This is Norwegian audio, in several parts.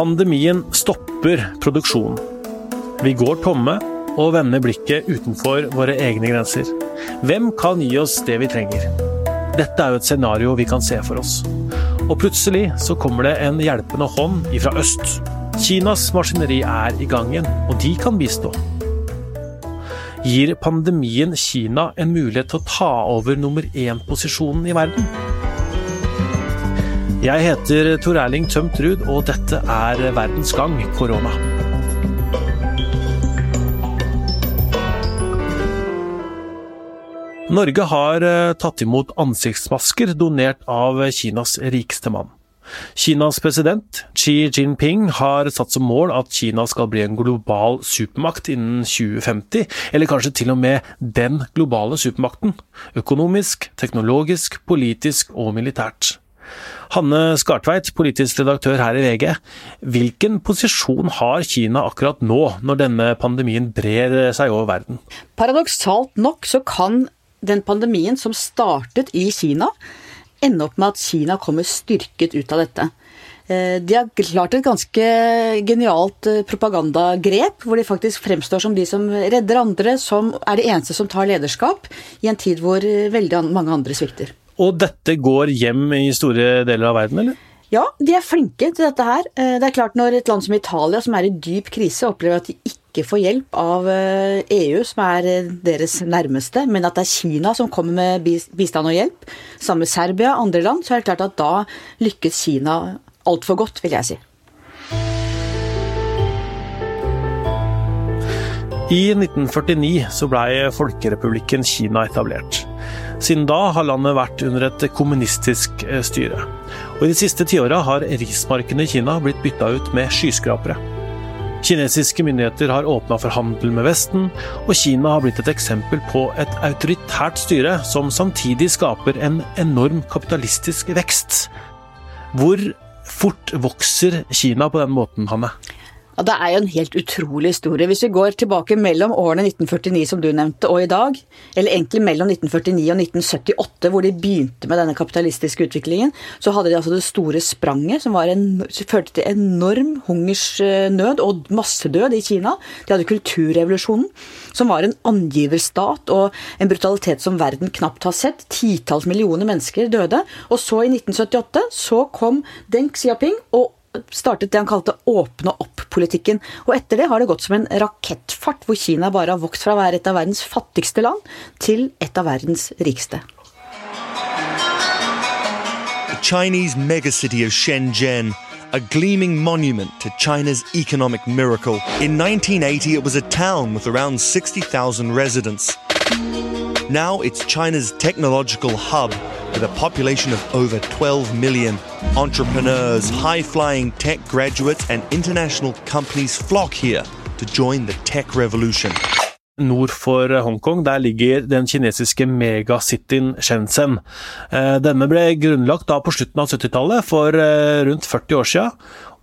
Pandemien stopper produksjonen. Vi går tomme og vender blikket utenfor våre egne grenser. Hvem kan gi oss det vi trenger? Dette er jo et scenario vi kan se for oss. Og plutselig så kommer det en hjelpende hånd ifra øst. Kinas maskineri er i gang igjen, og de kan bistå. Gir pandemien Kina en mulighet til å ta over nummer én-posisjonen i verden? Jeg heter Tor Erling Tømt Ruud, og dette er Verdens gang korona. Norge har eh, tatt imot ansiktsmasker donert av Kinas rikeste mann. Kinas president Xi Jinping har satt som mål at Kina skal bli en global supermakt innen 2050, eller kanskje til og med den globale supermakten. Økonomisk, teknologisk, politisk og militært. Hanne Skartveit, politisk redaktør her i VG. Hvilken posisjon har Kina akkurat nå, når denne pandemien brer seg over verden? Paradoksalt nok så kan den pandemien som startet i Kina, ende opp med at Kina kommer styrket ut av dette. Eh, de har klart et ganske genialt eh, propagandagrep, hvor de faktisk fremstår som de som redder andre, som er de eneste som tar lederskap, i en tid hvor eh, veldig mange andre svikter. Og dette går hjem i store deler av verden, eller? Ja, de er flinke til dette her. Det er klart Når et land som Italia, som er i dyp krise, opplever at de ikke ikke får hjelp av EU, eh, e som er eh, deres nærmeste, men at det er Kina som kommer med bistand og hjelp, sammen med Serbia og andre land, så er det klart at da lykkes Kina altfor godt, vil jeg si. I 1949 så blei Folkerepublikken Kina etablert. Siden da har landet vært under et kommunistisk eh, styre. Og I de siste tiåra har rismarkene i Kina blitt bytta ut med skyskrapere. Kinesiske myndigheter har åpna for handel med Vesten, og Kina har blitt et eksempel på et autoritært styre som samtidig skaper en enorm kapitalistisk vekst. Hvor fort vokser Kina på den måten, Hanne? Ja, Det er jo en helt utrolig historie. Hvis vi går tilbake mellom årene 1949 som du nevnte, og i dag, eller egentlig mellom 1949 og 1978, hvor de begynte med denne kapitalistiske utviklingen, så hadde de altså det store spranget som en, førte til enorm hungersnød og massedød i Kina. De hadde kulturrevolusjonen, som var en angiverstat og en brutalitet som verden knapt har sett. Titalls millioner mennesker døde. Og så, i 1978, så kom Deng Xiaoping og startet det han kalte åpne opp-politikken. Og etter det har det gått som en rakettfart, hvor Kina bare har vokst fra å være et av verdens fattigste land til et av verdens rikeste. The Chinese megacity of Shenzhen, a gleaming monument to China's economic miracle. In 1980, it was a town with around 60,000 residents. Now it's China's technological hub with a population of over 12 million. Entrepreneurs, high flying tech graduates, and international companies flock here to join the tech revolution. Nord for Hongkong der ligger den kinesiske megacityen Shenzhen. Eh, denne ble grunnlagt da på slutten av 70-tallet, for eh, rundt 40 år siden.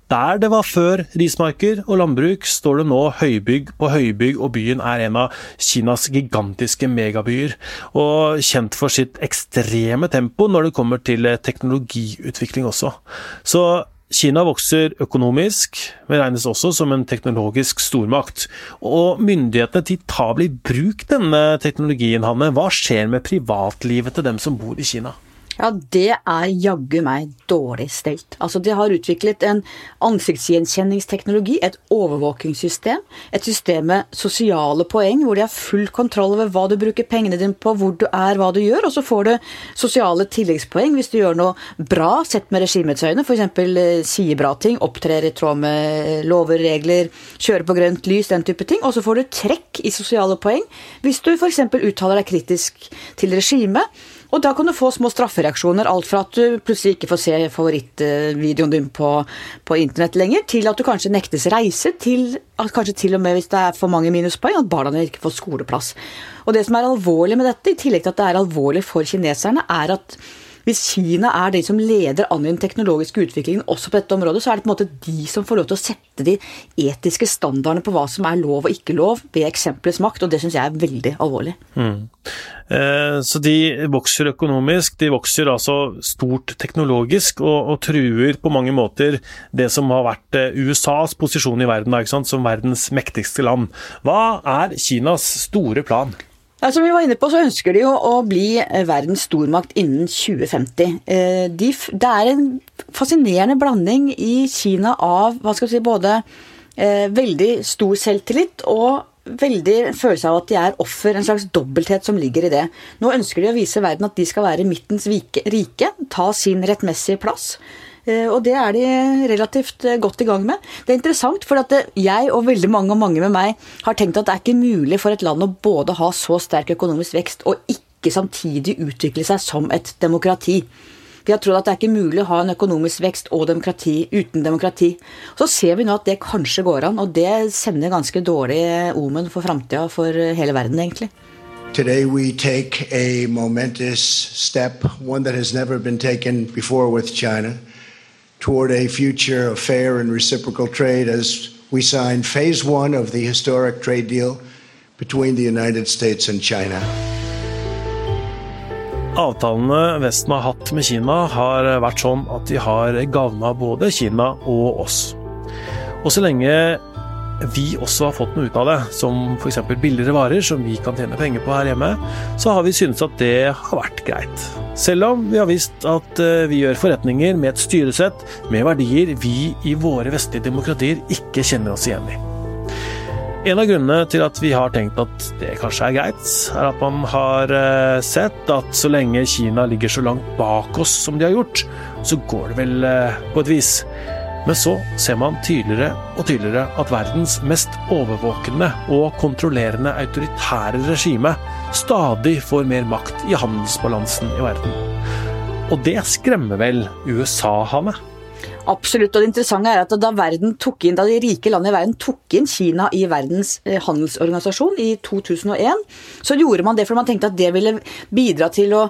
Der det var før rismarker og landbruk, står det nå høybygg på høybygg, og byen er en av Kinas gigantiske megabyer. Og kjent for sitt ekstreme tempo når det kommer til teknologiutvikling også. Så Kina vokser økonomisk, men regnes også som en teknologisk stormakt. Og myndighetene de tar vel i bruk denne teknologien, Hanne. Hva skjer med privatlivet til dem som bor i Kina? Ja, det er jaggu meg dårlig stelt. Altså, de har utviklet en ansiktsgjenkjenningsteknologi, et overvåkingssystem, et system med sosiale poeng, hvor de har full kontroll over hva du bruker pengene dine på, hvor du er, hva du gjør, og så får du sosiale tilleggspoeng hvis du gjør noe bra sett med regimets øyne, f.eks. Eh, sier bra ting, opptrer i tråd med lover, regler, kjører på grønt lys, den type ting, og så får du trekk i sosiale poeng hvis du f.eks. uttaler deg kritisk til regimet og da kan du få små straffereaksjoner. Alt fra at du plutselig ikke får se favorittvideoen din på, på internett lenger, til at du kanskje nektes reise, til at kanskje til og med hvis det er for mange minuspoeng, at barna dine ikke får skoleplass. Og det som er alvorlig med dette, i tillegg til at det er alvorlig for kineserne, er at Hvis Kina er de som leder an i den teknologiske utviklingen også på dette området, så er det på en måte de som får lov til å sette de etiske standardene på hva som er lov og ikke lov, ved eksempelets makt, og det syns jeg er veldig alvorlig. Mm. Eh, så de vokser økonomisk, de vokser altså stort teknologisk, og, og, truer på mange måter det som har vært eh, USAs posisjon i verden, som verdens mektigste land. Hva er Kinas store plan? Ja, som vi var inne på, så ønsker de jo å bli eh, verdens stormakt innen 2050. Eh, de, det er en fascinerende blanding i Kina av hva skal vi si, både eh, veldig stor selvtillit og veldig følelse av at de er offer, en slags dobbelthet som ligger i det. Nå ønsker de å vise verden at de skal være midtens rike, ta sin rettmessige plass. Eh, og det er de relativt eh, godt i gang med. Det er interessant, for at eh, jeg og veldig mange og mange med meg har tenkt at det er ikke mulig for et land å både ha så sterk økonomisk vekst og ikke samtidig utvikle seg som et demokrati. Vi har trodd at det er ikke mulig å ha en økonomisk vekst og demokrati uten demokrati. Så ser vi nå at det kanskje går an, og det sender ganske dårlig omen for framtida for hele verden, egentlig. Today we take a momentous step, one that has never been taken before with China. Toward a future of fair and reciprocal trade as we sign phase one of the historic trade deal between the United States and China. Avtalene Vesten har hatt med Kina, har vært sånn at de har gagna både Kina og oss. Og så lenge vi også har fått noe ut av det, som f.eks. billigere varer som vi kan tjene penger på her hjemme, så har vi syntes at det har vært greit. Selv om vi har visst at eh, vi gjør forretninger med et styresett med verdier vi i våre vestlige demokratier ikke kjenner oss igjen i. En av grunnene til at vi har tenkt at det kanskje er greit, er at man har eh, sett at så lenge Kina ligger så langt bak oss som de har gjort, så går det vel eh, på et vis. Men så ser man tydeligere og tydeligere at verdens mest overvåkende og kontrollerende autoritære regime stadig får mer makt i handelsbalansen i verden. Og det skremmer vel USA, Hanne? Absolutt. Og det interessante er at da, tok inn, da de rike landene i verden tok inn Kina i Verdens eh, handelsorganisasjon i 2001, så gjorde man det fordi man tenkte at det ville bidra til å,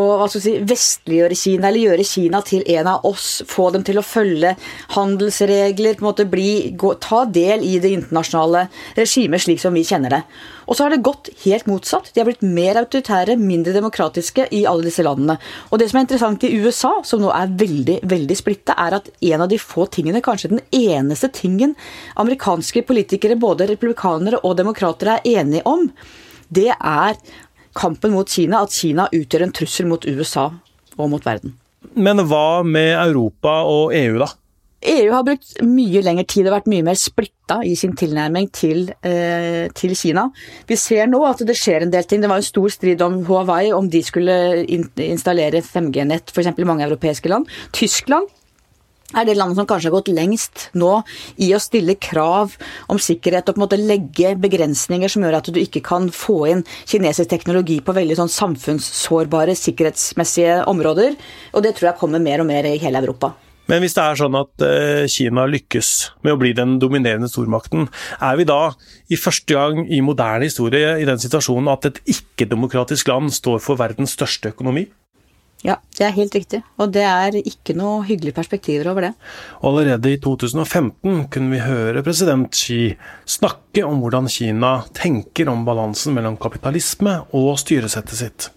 å si, vestliggjøre Kina, eller gjøre Kina til en av oss. Få dem til å følge handelsregler, på en måte bli, gå, ta del i det internasjonale regimet slik som vi kjenner det. Og så har det gått helt motsatt. De har blitt mer autoritære, mindre demokratiske i alle disse landene. Og det som er interessant i USA, som nå er veldig, veldig splitta, er at en av de få tingene, kanskje den eneste tingen amerikanske politikere, både republikanere og demokrater, er enige om, det er kampen mot Kina. At Kina utgjør en trussel mot USA og mot verden. Men hva med Europa og EU, da? EU har brukt mye lengre tid og vært mye mer splitta i sin tilnærming til, eh, til, Kina. Vi ser nå at det skjer en del ting. Det var en stor strid om Huawei, om de skulle installere 5G-nett f.eks. i mange europeiske land. Tyskland er det landet som kanskje har gått lengst nå i å stille krav om sikkerhet og på en måte legge begrensninger som gjør at du ikke kan få inn kinesisk teknologi på veldig sånn samfunnssårbare sikkerhetsmessige områder. Og det tror jeg kommer mer og mer i hele Europa. Men hvis det er sånn at eh, Kina lykkes med å bli den dominerende stormakten, er vi da i første gang i moderne historie i den situasjonen at et ikke-demokratisk land står for verdens største økonomi? Ja, det er helt riktig. Og det er ikke noe hyggelige perspektiver over det. Allerede i 2015 kunne vi høre president Xi snakke om hvordan Kina tenker om balansen mellom kapitalisme og styresettet sitt.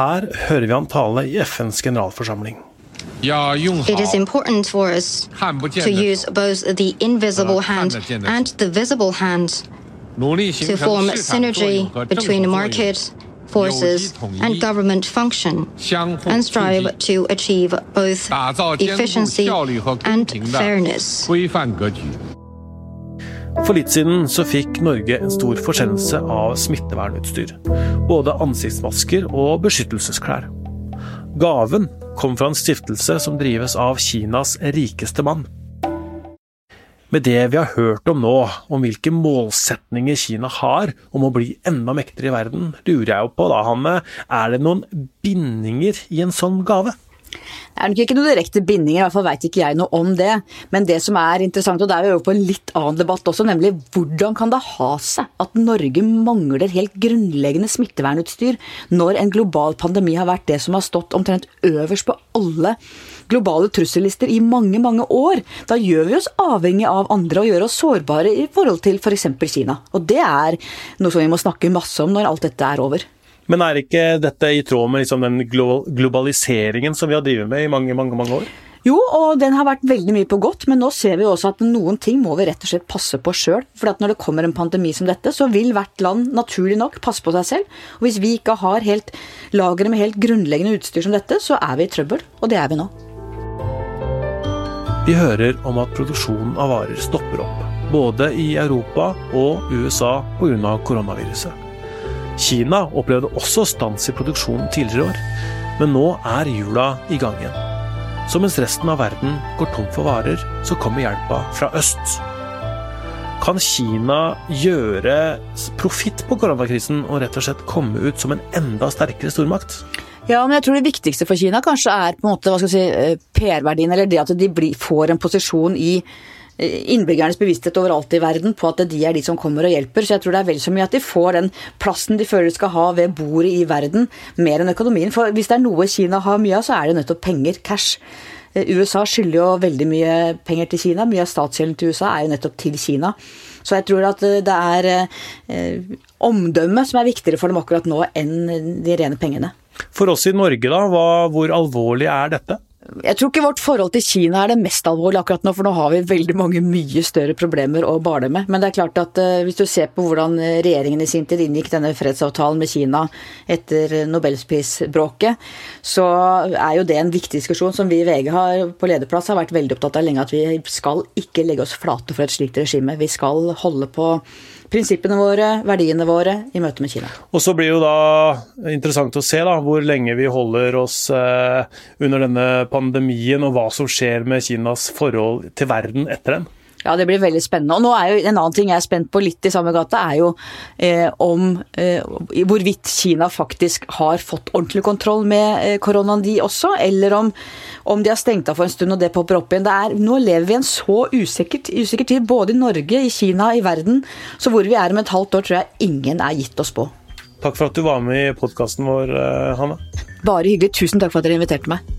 Her hører vi han tale i FNs generalforsamling. It is important for us to use both the invisible hand and the visible hand to form synergy between market forces and government function and strive to achieve both efficiency and fairness. For litt siden så fikk Norge en stor forsendelse av smittevernutstyr. Både ansiktsmasker og beskyttelsesklær. Gaven kom fra en stiftelse som drives av Kinas rikeste mann. Med det vi har hørt om nå, om hvilke målsetninger Kina har om å bli enda mektigere i verden, lurer jeg jo på da, Hanne, er det noen bindinger i en sånn gave? Det er nok ikke noen direkte bindinger, i hvert fall veit ikke jeg noe om det. Men det som er interessant, og det er vi over på en litt annen debatt også, nemlig hvordan kan det ha seg at Norge mangler helt grunnleggende smittevernutstyr når en global pandemi har vært det som har stått omtrent øverst på alle globale trussellister i mange, mange år. Da gjør vi oss avhengig av andre og gjør oss sårbare i forhold til f.eks. For Kina. Og det er noe som vi må snakke masse om når alt dette er over. Men er ikke dette i tråd med liksom den globaliseringen som vi har drevet med i mange, mange, mange år? Jo, og den har vært veldig mye på godt, men nå ser vi også at noen ting må vi rett og slett passe på sjøl. For når det kommer en pandemi som dette, så vil hvert land naturlig nok passe på seg selv. Og hvis vi ikke har helt lagre med helt grunnleggende utstyr som dette, så er vi i trøbbel. Og det er vi nå. Vi hører om at produksjonen av varer stopper opp, både i Europa og USA pga. koronaviruset. Kina opplevde også stans i produksjonen tidligere år, men nå er jula i gang igjen. Så mens resten av verden går tom for varer, så kommer hjelpa fra øst. Kan Kina gjøre profitt på koronakrisen og rett og slett komme ut som en enda sterkere stormakt? Ja, men jeg tror det viktigste for Kina kanskje er på en måte, hva skal si, eh, PR-verdien, eller det at de blir, får en posisjon i innbyggernes bevissthet overalt i verden på at de er de som kommer og hjelper. Så jeg tror det er vel så mye at de får den plassen de føler de skal ha ved bordet i verden, mer enn økonomien. For hvis det er noe Kina har mye av, så er det nettopp penger, cash. Eh, USA skylder jo veldig mye penger til Kina. Mye av statsgjelden til USA er jo nettopp til Kina. Så jeg tror at eh, det er eh, omdømmet som er viktigere for dem akkurat nå enn de rene pengene. For oss i Norge, da, hvor alvorlig er dette? Jeg tror ikke vårt forhold til Kina er det mest alvorlige akkurat nå, for nå har vi veldig mange mye større problemer å bale med. Men det er klart at uh, hvis du ser på hvordan regjeringen i sin tid inngikk denne fredsavtalen med Kina etter nobelprisbråket, så er jo det en viktig diskusjon som vi i VG har på lederplass har vært veldig opptatt av lenge, at vi skal ikke legge oss flate for et slikt regime. Vi skal holde på prinsippene våre, verdiene våre, i møte med Kina. Og Så blir jo da interessant å se da, hvor lenge vi holder oss eh, under denne pandemien, og hva som skjer med Kinas forhold til verden etter den. Ja, det blir veldig spennende. Og nå er jo En annen ting jeg er spent på litt i samme gata, er jo eh, om eh, hvorvidt Kina faktisk har fått ordentlig kontroll med eh, koronaen, de også. Eller om, om, de har stengt av for en stund og det popper opp igjen. Er, nå lever vi i en så usikker, usikker, tid, både i Norge, i Kina, i verden. Så hvor vi er om et halvt år, tror jeg ingen er gitt oss på. Takk for at du var med i podkasten vår, eh, Hanne. Bare hyggelig. Tusen takk for at dere inviterte meg.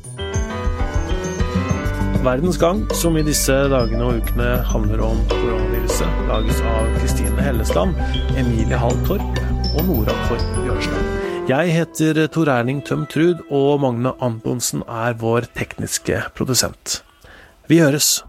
Verdens gang, som i disse dagene og ukene handler om koronaviruset, lages av Kristine Hellesland, Emilie Hall Torp og Nora Torp Bjørnstad. Jeg heter Tor Erling Tøm Trud, og Magne Antonsen er vår tekniske produsent. Vi høres!